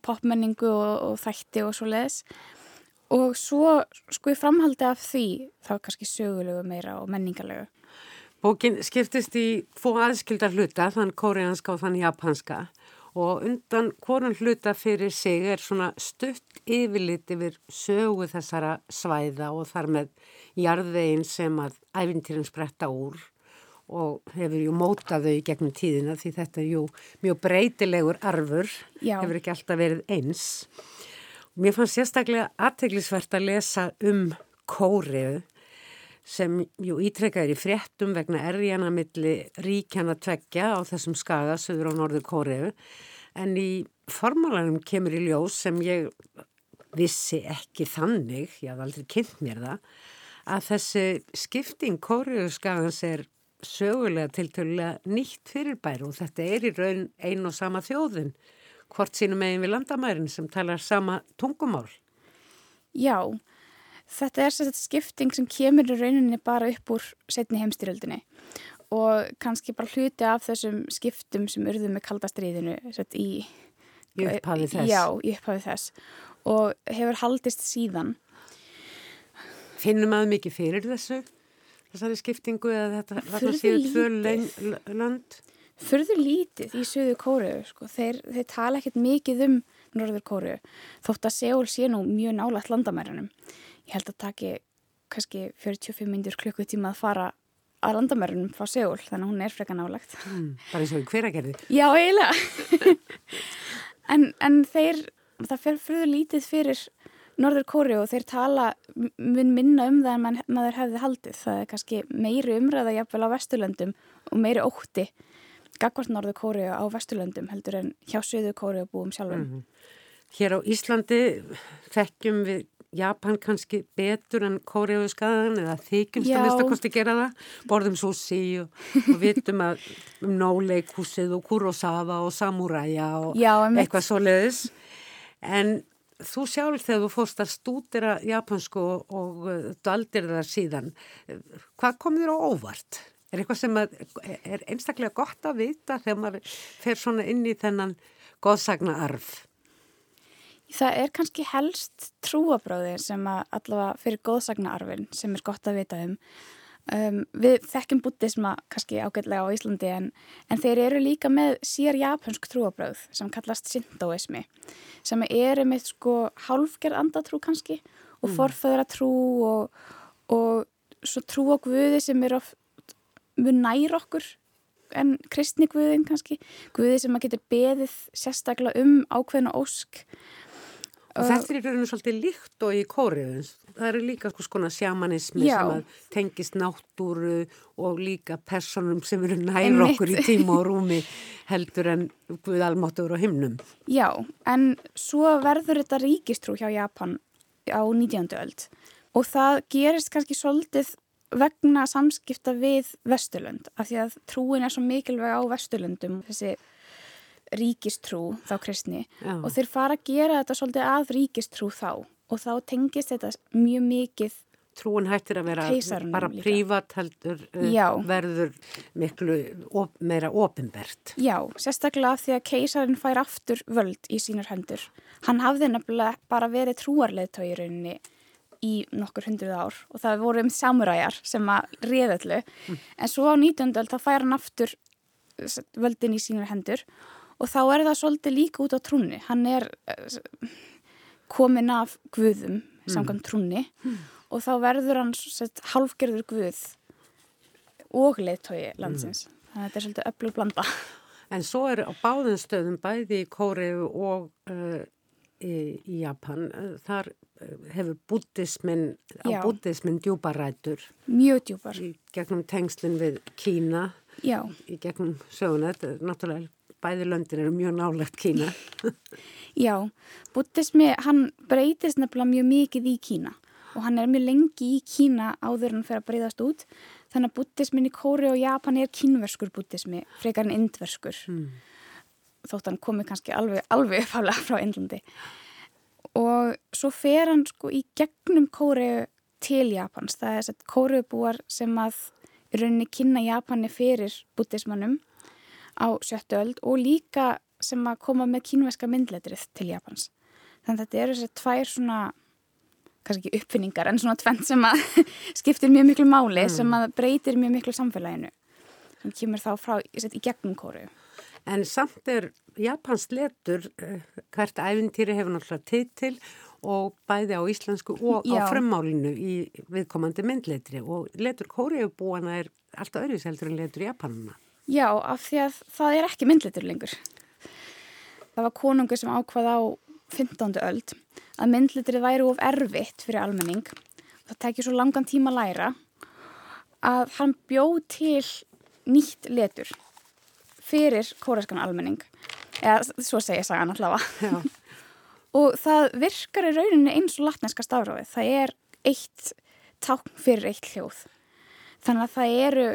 popmenningu og, og þætti og svo leiðis og svo sko ég framhaldi af því þá kannski sögulegu meira og menningarlegu Bókin skiptist í fó aðskildar hluta, þann kórianska og þann japanska og undan hvorn hluta fyrir sig er svona stutt yfirlit yfir sögu þessara svæða og þar með jarðvegin sem að æfintýrin spretta úr og hefur ju mótað þau gegnum tíðina því þetta er ju mjög breytilegur arfur, Já. hefur ekki alltaf verið eins. Mér fannst sérstaklega aðteglisvert að lesa um kórið sem jú ítrekkaður í fréttum vegna erjana milli ríkjana tveggja á þessum skaga söður á norður Kóriðu en í formálanum kemur í ljós sem ég vissi ekki þannig, ég haf aldrei kynnt mér það, að þessi skipting Kóriðu skagans er sögulega tiltölulega nýtt fyrirbæru og þetta er í raun ein og sama þjóðin hvort sínum eigin við landamærin sem talar sama tungumál. Já, Þetta er sérstaklega skipting sem kemur í rauninni bara upp úr setni heimstyrjöldinni og kannski bara hluti af þessum skiptum sem urðu með kaldastriðinu í, í upphafið þess. Já, í upphafið þess og hefur haldist síðan. Finnum að mikið fyrir þessu? Þessari skiptingu eða þetta, þetta séu tvö land? Fyrður lítið í söðu kóruðu, sko. Þeir, þeir tala ekkert mikið um norður kóruðu þótt að Seúl sé nú mjög nálægt landamærunum ég held að taki kannski 45 mindur klukkutíma að fara að landamærunum frá Seúl þannig að hún er freka nálagt mm, bara eins og hver að gerði já eiginlega. En, en þeir það fer fruður lítið fyrir Norður Kóri og þeir tala mun minna um það en man, maður hefði haldið. Það er kannski meiri umræða jafnvel á Vesturlöndum og meiri ótti gagvart Norður Kóri á Vesturlöndum heldur en hjá Suður Kóri og búum sjálfum. Mm -hmm. Hér á Íslandi þekkjum við Japan kannski betur en Kóriðu skadan eða þykjumst að minnstakosti gera það borðum sushi og, og vitum að um nóleikúsið og kurosawa og samuræja og Já, eitthvað svo leiðis en þú sjálf þegar þú fórst að stúdira japansku og, daldir það síðan hvað kom þér á óvart? Er eitthvað sem að, er einstaklega gott að vita þegar maður fer svona inn í þennan góðsagna arf? Það er kannski helst trúabráði sem að allavega fyrir góðsagnaarfin sem er gott að vita um. um við þekkjum buddhisma kannski ágætlega á Íslandi en, en þeir eru líka með sér japansk trúabráð sem kallast sintoismi sem eru með sko hálfgerð andatrú kannski og mm. forföðra trú og, og svo trú á guði sem er of mjög nær okkur en kristni guðin kannski guði sem að getur beðið sérstaklega um ákveðna ósk Og þetta er í rauninu svolítið líkt og í kóriðun. Það eru líka sko skona sjamanismi Já. sem tengist náttúru og líka personum sem eru nær okkur í tíma og rúmi heldur en Guð almáttur og himnum. Já, en svo verður þetta ríkistrú hjá Japan á 19. öld og það gerist kannski svolítið vegna samskipta við Vesturlund af því að trúin er svo mikilvæg á Vesturlundum þessi ríkistrú þá kristni Já. og þeir fara að gera þetta svolítið að ríkistrú þá og þá tengist þetta mjög mikið Trúin hættir að vera bara prívat heldur uh, verður miklu op, meira ofinbert. Já, sérstaklega því að keisarin fær aftur völd í sínur hendur. Hann hafði nefnilega bara verið trúarleðtói í rauninni í nokkur hundruð ár og það voru um samuræjar sem að réðallu mm. en svo á 19. öld þá fær hann aftur völdin í sínur hendur og þá er það svolítið líka út á trúni hann er uh, komin af guðum mm. samkvæmt trúni mm. og þá verður hann sett, halfgerður guð og leittói landsins mm. þannig að þetta er svolítið öflug blanda En svo er á báðum stöðum bæði í Kóreu og uh, í, í Japan, uh, þar hefur búddismin, á búddismin djúbarætur. Mjög djúbar. Í gegnum tengslinn við Kína, Já. í gegnum söguna, þetta er náttúrulega bæði löndin eru mjög nálegt Kína. Já, búddismi, hann breytist nefnilega mjög mikið í Kína og hann er mjög lengi í Kína áður en fyrir að breyðast út þannig að búttismin í Kóri og Japan er kínverskur búttismi frekar en indverskur mm. þótt hann komi kannski alveg, alveg uppháðlega frá Indlandi og svo fer hann sko í gegnum Kóri til Japans það er þess að Kóriubúar sem að í rauninni kynna Japani fyrir búttismannum á sjöttu öld og líka sem að koma með kínverska myndletrið til Japans þannig að þetta eru þess að tvær svona kannski ekki uppfinningar en svona tvent sem að skiptir mjög miklu máli mm. sem að breytir mjög miklu samfélaginu sem kemur þá frá í gegnum kóru En samt er Japans letur eh, hvert æfintýri hefur náttúrulega titil og bæði á íslensku og Já. á fremmálinu í viðkomandi myndletri og letur kóriðubúana er alltaf öðruðseldur en letur Japanuna Já, af því að það er ekki myndletur lengur. Það var konungu sem ákvað á 15. öld að myndlitrið væri of erfitt fyrir almenning. Það tekið svo langan tíma að læra að hann bjóð til nýtt letur fyrir kóreskan almenning. Eða svo segja sagan allavega. Og það virkar í rauninni eins og latneska stafráfið það er eitt tákn fyrir eitt hljóð. Þannig að það eru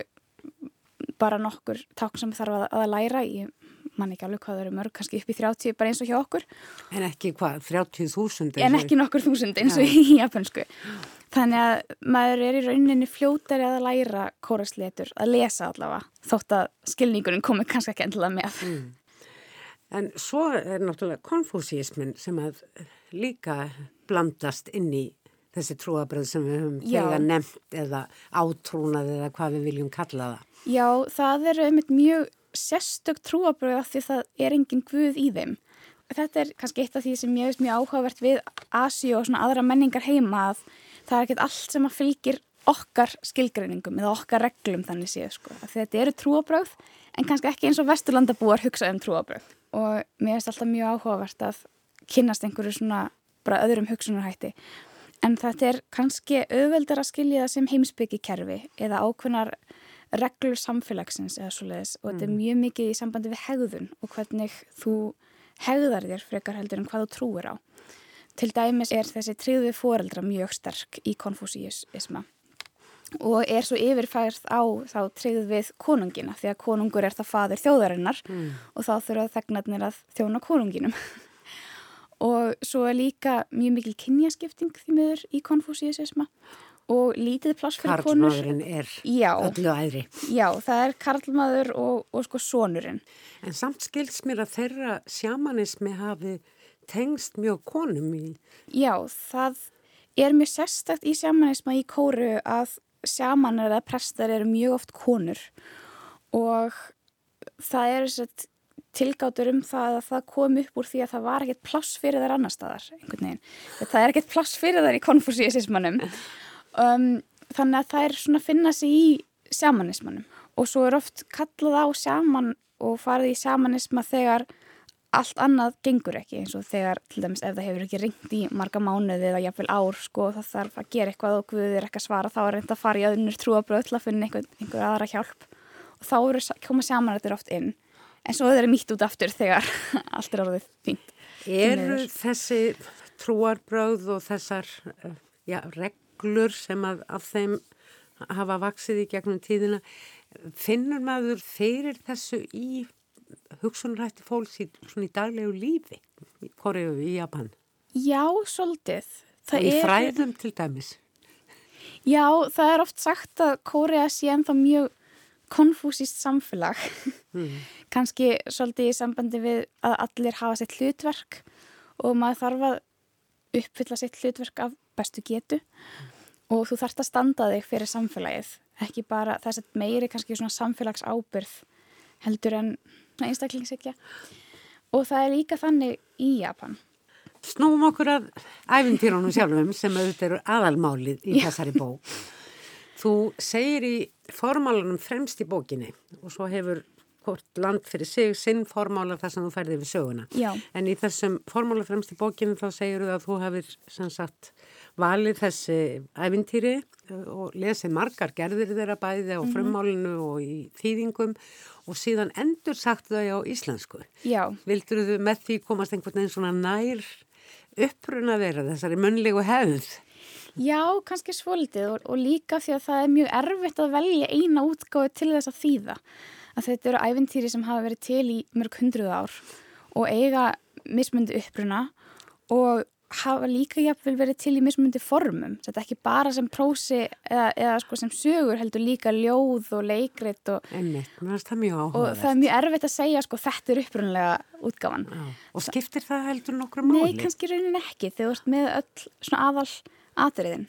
bara nokkur tákn sem þarf að, að læra í mann ekki alveg hvað það eru mörg, kannski upp í 30 bara eins og hjá okkur. En ekki hvað, 30.000? En ekki nokkur þúsund eins og í japansku. Þannig að maður er í rauninni fljótari að læra kóraslétur, að lesa allavega, þótt að skilningurinn komi kannski ekki endilega með. Mm. En svo er náttúrulega konfúsísmin sem að líka blandast inn í þessi trúabröð sem við höfum þegar nefnt eða átrúnað eða hvað við viljum kalla það. Já, það er einmitt mjög sérstök trúabröð af því það er engin guð í þeim. Þetta er kannski eitt af því sem ég veist mjög áhugavert við Asi og svona aðra menningar heima að það er ekkert allt sem að fylgir okkar skilgreiningum eða okkar reglum þannig séu sko. Þetta eru trúabröð en kannski ekki eins og vesturlandabúar hugsa um trúabröð og mér finnst alltaf mjög áhugavert að kynast einhverju svona bara öðrum hugsunarhætti en þetta er kannski auðveldar að skilja það sem heimsbyggi kerfi eða ákveðnar reglur samfélagsins eða svo leiðis og mm. þetta er mm. mjög mikið í sambandi við hegðun og hvernig þú hegðar þér frekar heldur en hvað þú trúir á. Til dæmis er þessi tríðu fóreldra mjög sterk í konfúsíusisma og er svo yfirfærð á þá tríðu við konungina því að konungur er það fadur þjóðarinnar mm. og þá þurfa þegnarnir að þjóna konunginum. og svo er líka mjög mikil kynjaskipting því miður í konfúsíusisma og lítið pláss fyrir konur. Karlmaðurinn er já, öllu æðri. Já, það er karlmaður og, og sko sonurinn. En samt skilst mér að þeirra sjamanismi hafi tengst mjög konum í... Já, það er mjög sérstakt í sjamanisma í kóru að sjamanar eða prestar eru mjög oft konur og það er þess að tilgátur um það að það kom upp úr því að það var ekkert pláss fyrir þær annar staðar einhvern veginn. Það er ekkert pláss fyrir þær í konfúsísismannum um, þannig að það er svona að finna sig í sjamanismannum og svo er oft kallað á sjaman og farið í sjamanisma þegar allt annað gengur ekki eins og þegar til dæmis ef það hefur ekki ringt í marga mánuði eða jafnvel ár sko það þarf að gera eitthvað og Guðið er ekki að svara þá er reynd að fara í öðnur trúabröð til að finna einhver, einhver aðra hjálp. Og þá eru koma sjamanrættir oft inn en svo er það mýtt út aftur þegar allt er orðið fínt. Eru þessi trúarbröð og þessar eh, já, reglur sem að, af þeim hafa vaksið í gegnum tíðina finnur maður fyrir þessu í hugsunrætti fólks í, í daglegu lífi í Koreu, í Japan? Já, svolítið. Það í fræðum er... til dæmis. Já, það er oft sagt að Korea sé ennþá mjög konfúsist samfélag mm. kannski svolítið í sambandi við að allir hafa sitt hlutverk og maður þarf að uppfylla sitt hlutverk af bestu getu og þú þarfst að standa þig fyrir samfélagið, ekki bara þess að meiri kannski svona samfélagsábyrð heldur en einstaklingsekja og það er líka þannig í Japan. Snúum okkur að æfintýrónum sjálfum sem auðvitað eru aðalmálið í þessari bók. Þú segir í formálunum fremst í bókinni og svo hefur hvort land fyrir sig sinn formála þar sem þú ferði við söguna. Já. En í þessum formála fremst í bókinu þá segir þú að þú hafið sem sagt valið þessi æfintýri og lesið margar gerðir þeirra bæði á mhm. frummálinu -hmm. og í þýðingum og síðan endur sagt þau á íslensku. Já. Vildur þú með því komast einhvern veginn svona nær uppruna vera þessari munlegu hefð? Já, kannski svolítið og, og líka því að það er mjög erfitt að velja eina útgáðu til þess að þýða að þetta eru æventýri sem hafa verið til í mörg hundruð ár og eiga mismundi uppruna og hafa líka jafnvel verið til í mismundi formum, þetta er ekki bara sem prósi eða, eða sko sem sögur heldur líka ljóð og leikrit og, Einmitt, það og það er mjög erfitt að segja sko þetta er upprunlega útgáfan Já. Og skiptir það heldur nokkru máli? Nei, kannski raunin ekki, þegar þú ert með öll svona aðal atriðin?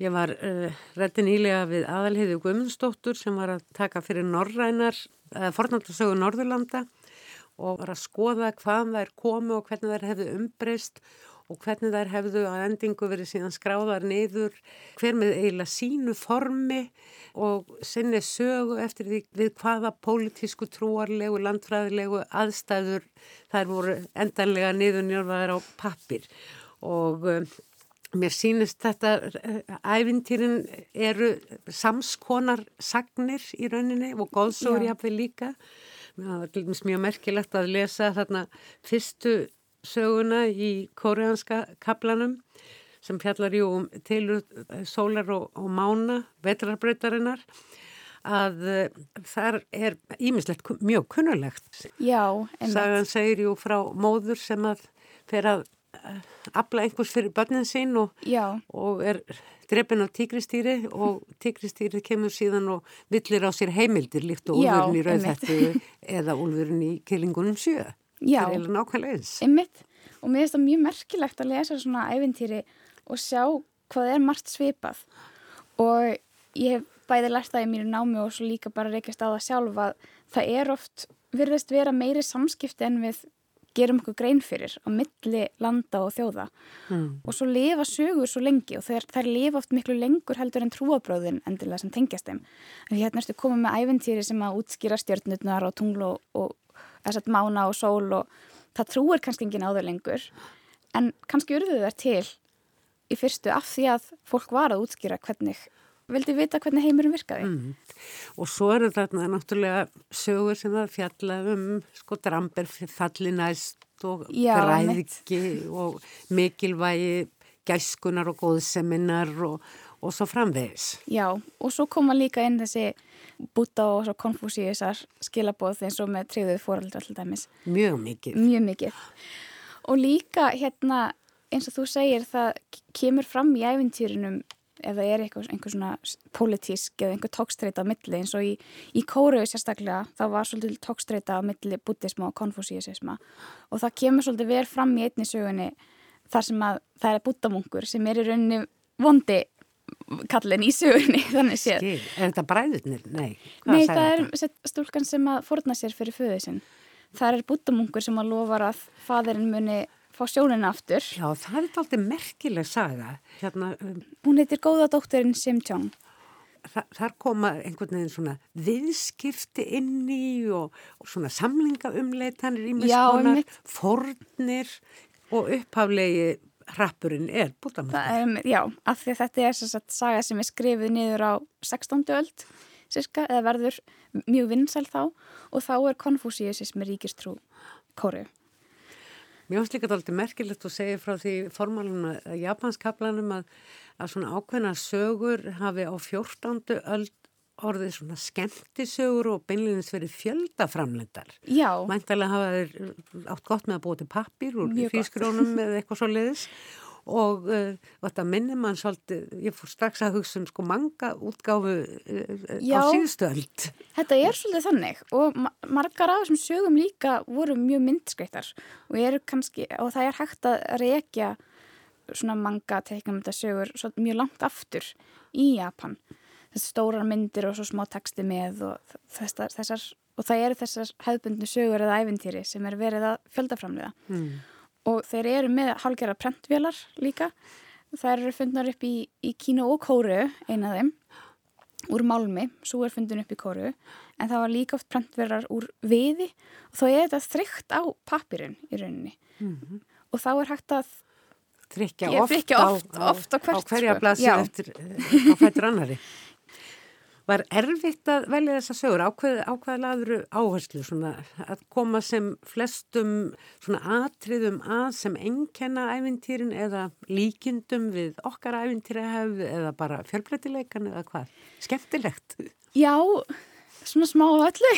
Ég var uh, réttin ílega við aðalhiði Guðmundsdóttur sem var að taka fyrir norrænar, eða fornaldarsögu Norðurlanda og var að skoða hvaðan þær komu og hvernig þær hefðu umbreyst og hvernig þær hefðu að endingu verið síðan skráðar niður, hver með eiginlega sínu formi og sinni sögu eftir því við hvaða pólitísku trúarlegu, landfræðilegu aðstæður þær voru endanlega niður njörfaðar á pappir og um, Mér sínist þetta, eh, ævintýrin eru samskonar sagnir í rauninni og góðsóri jafnveg líka. Það var mjög merkilegt að lesa þarna fyrstu söguna í kóreanska kaplanum sem fjallar jú um tilur eh, sólar og, og mána, vetrarbreytarinnar að uh, þar er ímislegt mjög kunnulegt. Já, einmitt. Sagan segir jú frá móður sem að fer að afla einhvers fyrir börnin sín og, og er drefin á tíkristýri og tíkristýri kemur síðan og villir á sér heimildir líkt og úlfurinn í rauðhættu eða úlfurinn í killingunum sjö. Já, er. Einmitt. Og mér finnst það mjög merkilegt að lesa svona ævintýri og sjá hvað er margt svipað og ég hef bæði lært það í mínu námi og svo líka bara reykjast á það sjálf að það er oft virðist vera meiri samskipti en við gerum okkur grein fyrir á milli landa og þjóða. Mm. og svo lifa sögur svo lengi og þær, þær lifa oft miklu lengur heldur en trúabröðin endilega sem tengjast þeim. En því hérna erstu komið með æventýri sem að útskýra stjörnutnar og tungl og, og þess að mána og sól og það trúir kannski engin á þau lengur. En kannski urðuðu þær til í fyrstu af því að fólk var að útskýra hvernig vildi vita hvernig heimurum virkaði. Mm. Og svo eru þarna náttúrulega sögur sem það fjalla um sko dramber falli næst og Já, græðki og mikilvægi gæskunar og góðseminnar og, og svo framvegis. Já, og svo koma líka inn þessi búta og konfúsíusar skilabóð eins og með treyðuð fóröldra alltaf dæmis. Mjög mikið. Mjög mikið. Og líka hérna eins og þú segir það kemur fram í æfintýrinum ef það er eitthvað, einhver svona politísk eða einhver tókstreita á milli eins og í, í Kóru sérstaklega þá var svolítið tókstreita á milli buddhisma og konfúsíusisma og það kemur svolítið vel fram í einni sögunni þar sem að það er buddhamungur sem er í rauninni vondi kallin í sögunni þannig séð. Skil, er þetta bræðurnir? Nei. Nei, það þetta? er stúlkan sem að forna sér fyrir föðu sinn. Það er buddhamungur sem að lofar að fadurinn muni fá sjónina aftur. Já, það er alltaf merkileg saga. Hérna, um, Hún heitir Góða dótturinn Sim Tjóng. Þa, þar koma einhvern veginn svona viðskipti inni og, og svona samlingaumleitanir í með skonar, fornir og upphaflegi rappurinn er bútamöndur. Já, af því þetta er þess að saga sem er skrifið niður á 16. öld, sirka, eða verður mjög vinsæl þá og þá er konfúsíusismi ríkistrú kóru. Mér finnst líka alltaf merkilegt að segja frá því formálunum að japanskaplanum að, að svona ákveðna sögur hafi á 14. öld orðið svona skemmtisögur og beinleginns verið fjöldaframlendar. Já. Mæntalega hafa þeir átt gott með að búa til pappir úr fískrónum eða eitthvað svo leiðis og uh, þetta minnir mann svolítið, ég fór strax að hugsa um sko manga útgáfu uh, Já, á síðustöld. Þetta er svolítið þannig og ma margar af þessum sögum líka voru mjög myndskreittar og, kannski, og það er hægt að reykja svona manga teiknum þetta sögur svo mjög langt aftur í Japan þessar stórar myndir og svo smá texti með og þessar, þessar og það eru þessar hefðbundnu sögur eða æfintýri sem er verið að fjöldaframlega mm. Og þeir eru með hálgjara prentvélar líka. Það eru fundnar upp í, í Kína og Kóru eina þeim úr málmi, svo er fundin upp í Kóru en það var líka oft prentverar úr viði. Og þá er þetta þrygt á papirinn í rauninni. Mm -hmm. og þá er hægt að Þrykja oft, oft, á, oft á, á hverja sko. blasi eftir á fættur annari Var erfitt að velja þessa sögur? Ákveð, ákveða laður áherslu svona, að koma sem flestum atriðum að sem enkenna æfintýrin eða líkindum við okkar æfintýrahefð eða bara fjölbreytileikan eða hvað? Skemmtilegt? Já, svona smá öllu.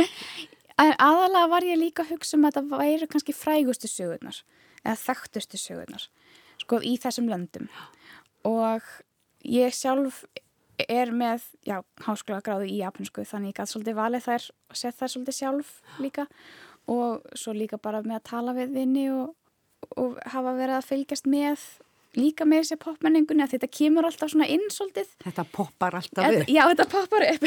Aðalega var ég líka að hugsa um að það væri kannski frægustu sögurnar eða þekktustu sögurnar sko í þessum löndum og ég sjálf er með, já, háskóla gráðu í japansku þannig ég gæti svolítið valið þær og sett þær svolítið sjálf líka og svo líka bara með að tala við vinni og, og hafa verið að fylgjast með líka með þessi popmenningunni að þetta kemur alltaf svona inn svolítið. Þetta poppar alltaf upp. Já, þetta poppar upp.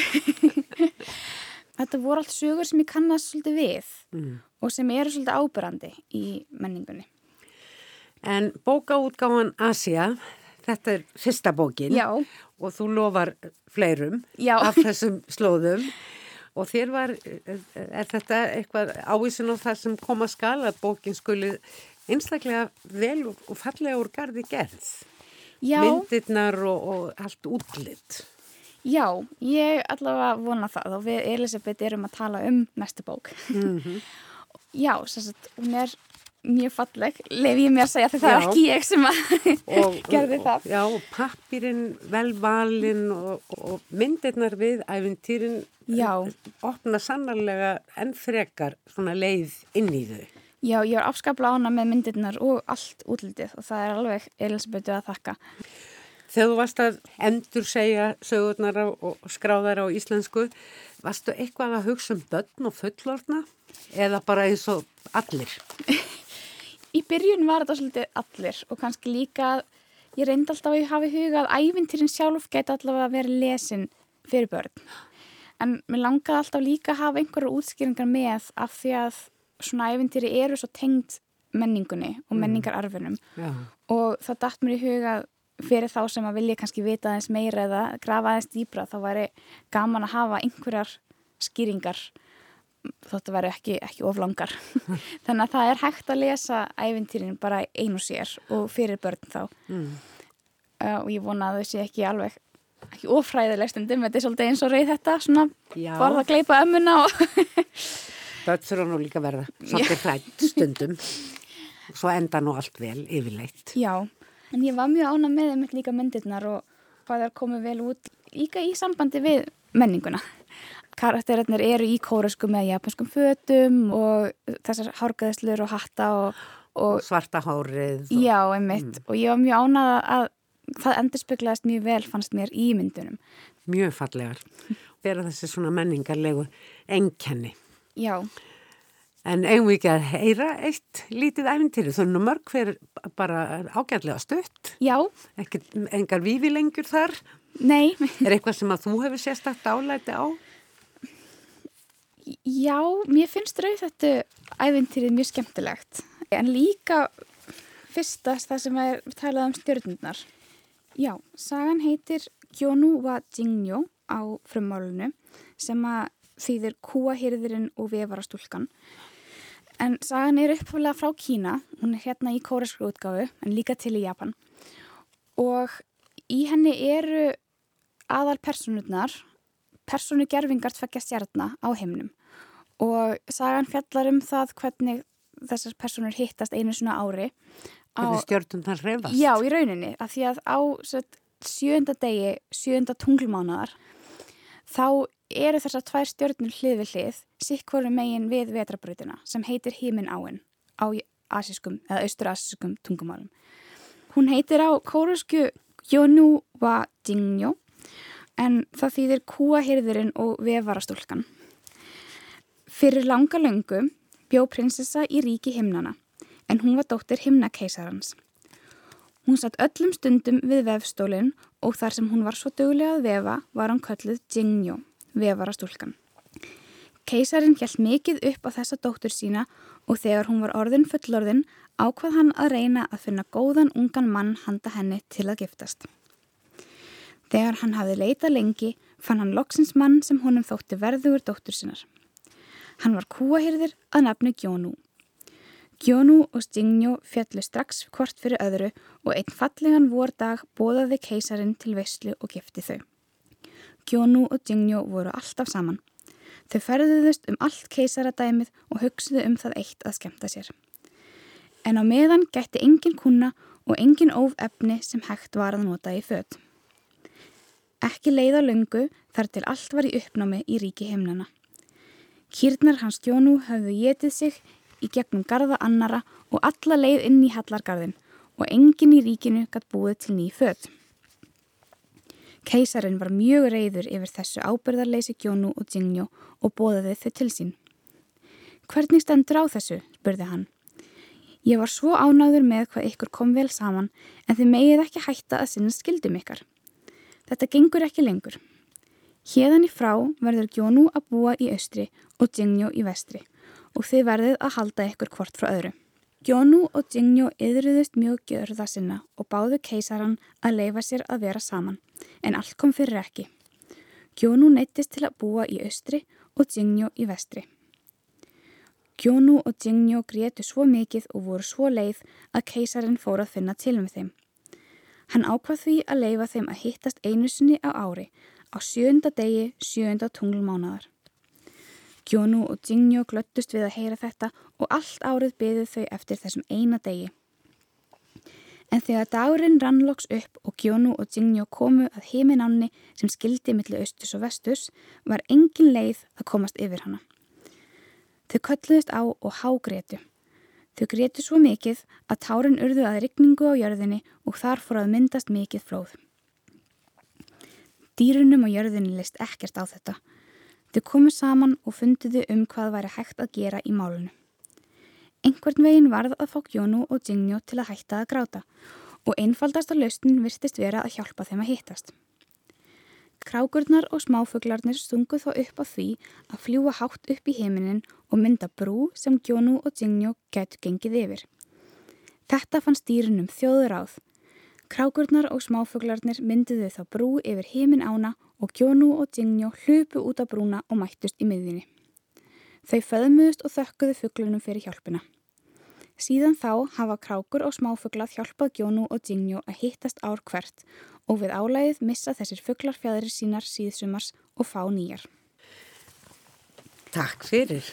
þetta voru allt sögur sem ég kannast svolítið við mm. og sem eru svolítið ábyrrandi í menningunni. En bókaútgáðan Asia, þetta er fyrsta bókin. Já og þú lofar fleirum Já. af þessum slóðum og þér var, er þetta eitthvað ávísun á það sem koma skal að bókin skuli einstaklega vel og fallega úr gardi gerð Já. myndirnar og, og allt útlitt Já, ég allavega vona það og við Elisabeth erum að tala um næstu bók mm -hmm. Já, að hún er mjög falleg, lef ég mér að segja þetta er ekki ég sem að gerði það. Já, pappirinn velvalinn og, og myndirnar við æfintýrin opna sannarlega enn frekar svona leið inn í þau. Já, ég var afskaplega ána með myndirnar og allt útlitið og það er alveg Elisabethu að þakka. Þegar þú varst að endur segja sögurnar og skráðar á íslensku, varstu eitthvað að hugsa um börn og fullorna eða bara eins og allir? í byrjun var þetta svolítið allir og kannski líka ég reyndi alltaf að ég hafi hugað að ævintýrin sjálf geta allavega að vera lesin fyrir börn en mér langaði alltaf líka að hafa einhverju útskýringar með af því að svona ævintýri eru svo tengd menningunni og mm. menningararfinum mm. og það dætt mér í hugað fyrir þá sem að vilja kannski vita aðeins meira eða grafa aðeins dýbra þá væri gaman að hafa einhverjar skýringar þótt að vera ekki, ekki oflangar þannig að það er hægt að lesa æfintýrin bara einu sér og fyrir börn þá. Mm. uh, og ég vona að þau sé ekki alveg ekki ofræðileg stundum, þetta er svolítið eins og reyð þetta svona, borða að gleipa ömmuna og Börn þurfa nú líka verða svolítið hrætt stundum. Og svo enda nú allt vel yfirleitt. Já, en ég var mjög ána með þeim líka myndirnar og hvað þær komið vel út líka í sambandi við menninguna karakterinir eru í kóresku með japanskum fötum og þessar hárgæðslur og hatta og, og svarta hárið og, já, einmitt, mm. og ég var mjög ánað að það endurspeglaðist mjög vel fannst mér í myndunum. Mjög fallegar. Vera þessi svona menningarlegu enkenni já. En eigum við ekki að heyra eitt lítið æfintýri, þannig að mörg hver bara ágæðlega stutt. Já. Ekkert, engar vífi lengur þar. Nei. Er eitthvað sem að þú hefur sérstakt álæti á Já, mér finnst rauð þetta æfintýrið mjög skemmtilegt en líka fyrstast það sem er talað um stjórnundnar. Já, sagan heitir Gjónu wa Jingyo á frummálunu sem að þýðir kúahýrðurinn og vefarastúlkan. En sagan er uppfæðilega frá Kína, hún er hérna í kóresku útgáfu en líka til í Japan og í henni eru aðal personurnar personu gerfingar tvekja stjarnar á heimnum og sagan fjallar um það hvernig þessar personur hittast einu svona ári Hvernig stjórnum það reyfast? Já, í rauninni, af því að á set, sjönda degi, sjönda tunglmánaðar þá eru þessar tvær stjórnur hlið við hlið sikkvoru megin við vetrabröðina sem heitir Hímin áinn á asískum eða austur-asískum tungumálum Hún heitir á kórusku Jónu wa Dingyo en það þýðir kúahyrðurinn og vefarastúlkan. Fyrir langa löngu bjó prinsessa í ríki himnana en hún var dóttir himnakeisarans. Hún satt öllum stundum við vefstólinn og þar sem hún var svo dögulega að vefa var hann kölluð Jingjó, vefarastúlkan. Keisarin hjælt mikið upp á þessa dóttur sína og þegar hún var orðin fullorðin ákvað hann að reyna að finna góðan ungan mann handa henni til að giftast. Þegar hann hafði leitað lengi fann hann loksins mann sem honum þótti verðugur dóttur sinnar. Hann var kúahyrðir að nafnu Gjónú. Gjónú og Stingjó fjallu strax hvort fyrir öðru og einn fallegan vordag bóðaði keisarin til veyslu og gifti þau. Gjónú og Stingjó voru alltaf saman. Þau ferðuðust um allt keisaradæmið og hugsuðu um það eitt að skemta sér. En á meðan gætti engin kuna og engin óf efni sem hægt var að nota í född. Ekki leiða löngu þar til allt var í uppnámi í ríki heimnana. Kýrnar hans Gjónú hafðu getið sig í gegnum garda annara og alla leið inn í hallargarðin og engin í ríkinu gætt búið til ný född. Keisarin var mjög reyður yfir þessu ábyrðarleysi Gjónu og Jingjó og bóðaði þau til sín. Hvernig stendur á þessu? spurði hann. Ég var svo ánáður með hvað ykkur kom vel saman en þið megið ekki hætta að sinna skildum ykkar. Þetta gengur ekki lengur. Hérðan í frá verður Gjónu að búa í austri og Jingjó í vestri og þið verðið að halda ykkur hvort frá öðru. Gjónu og Jingjó yðruðust mjög gjörða sinna og báðu keisaran að leifa sér að vera saman, en allt kom fyrir ekki. Gjónu neittist til að búa í austri og Jingjó í vestri. Gjónu og Jingjó grétu svo mikið og voru svo leið að keisarin fór að finna til með þeim. Hann ákvað því að leifa þeim að hittast einu sinni á ári á sjönda degi sjönda tunglmánaðar. Gjónu og Jingjó glöttust við að heyra þetta og allt árið byðu þau eftir þessum eina degi. En þegar dagurinn rannloks upp og Gjónu og Jingjó komu að heiminánni sem skildi millir austus og vestus var engin leið að komast yfir hana. Þau kölluðist á og hágrétu. Þau grétu svo mikið að tárin urðu að rigningu á jörðinni og þar fór að myndast mikið flóð. Dýrunum á jörðinni leist ekkert á þetta Þau komu saman og fundiðu um hvað væri hægt að gera í málunu. Einhvern veginn varð að fá Gjónu og Jingjó til að hætta að gráta og einfaldasta lausnin virtist vera að hjálpa þeim að hittast. Krákurnar og smáfuglarnir stungu þá upp á því að fljúa hátt upp í heiminin og mynda brú sem Gjónu og Jingjó gætu gengið yfir. Þetta fann stýrinum þjóður áð. Krákurnar og smáfuglarnir myndiðu þá brú yfir heimin ána og Kjónu og Jingjó hlupu út á brúna og mættust í miðjunni. Þau föðmuðust og þökkuðu fugglunum fyrir hjálpina. Síðan þá hafa krákur og smáfugglað hjálpað Kjónu og Jingjó að hittast ár hvert og við álægið missa þessir fugglarfjæðri sínar síðsumars og fá nýjar. Takk fyrir.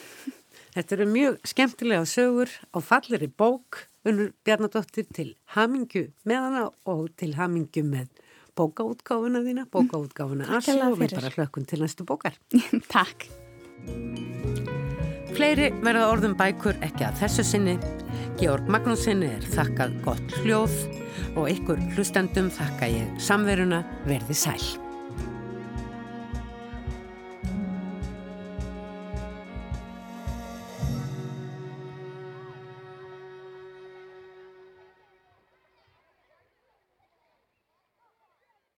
Þetta eru mjög skemmtilega sögur á falleri bók, unnur Bjarnadóttir til hamingu með hana og til hamingu með bókaútgáfuna þína, bókaútgáfuna Asi og við bara hlökkum til næstu bókar. Takk. Fleiri verða orðum bækur ekki að þessu sinni. Georg Magnúsinni er þakkað gott hljóð og ykkur hlustendum þakka ég samveruna verði sæl.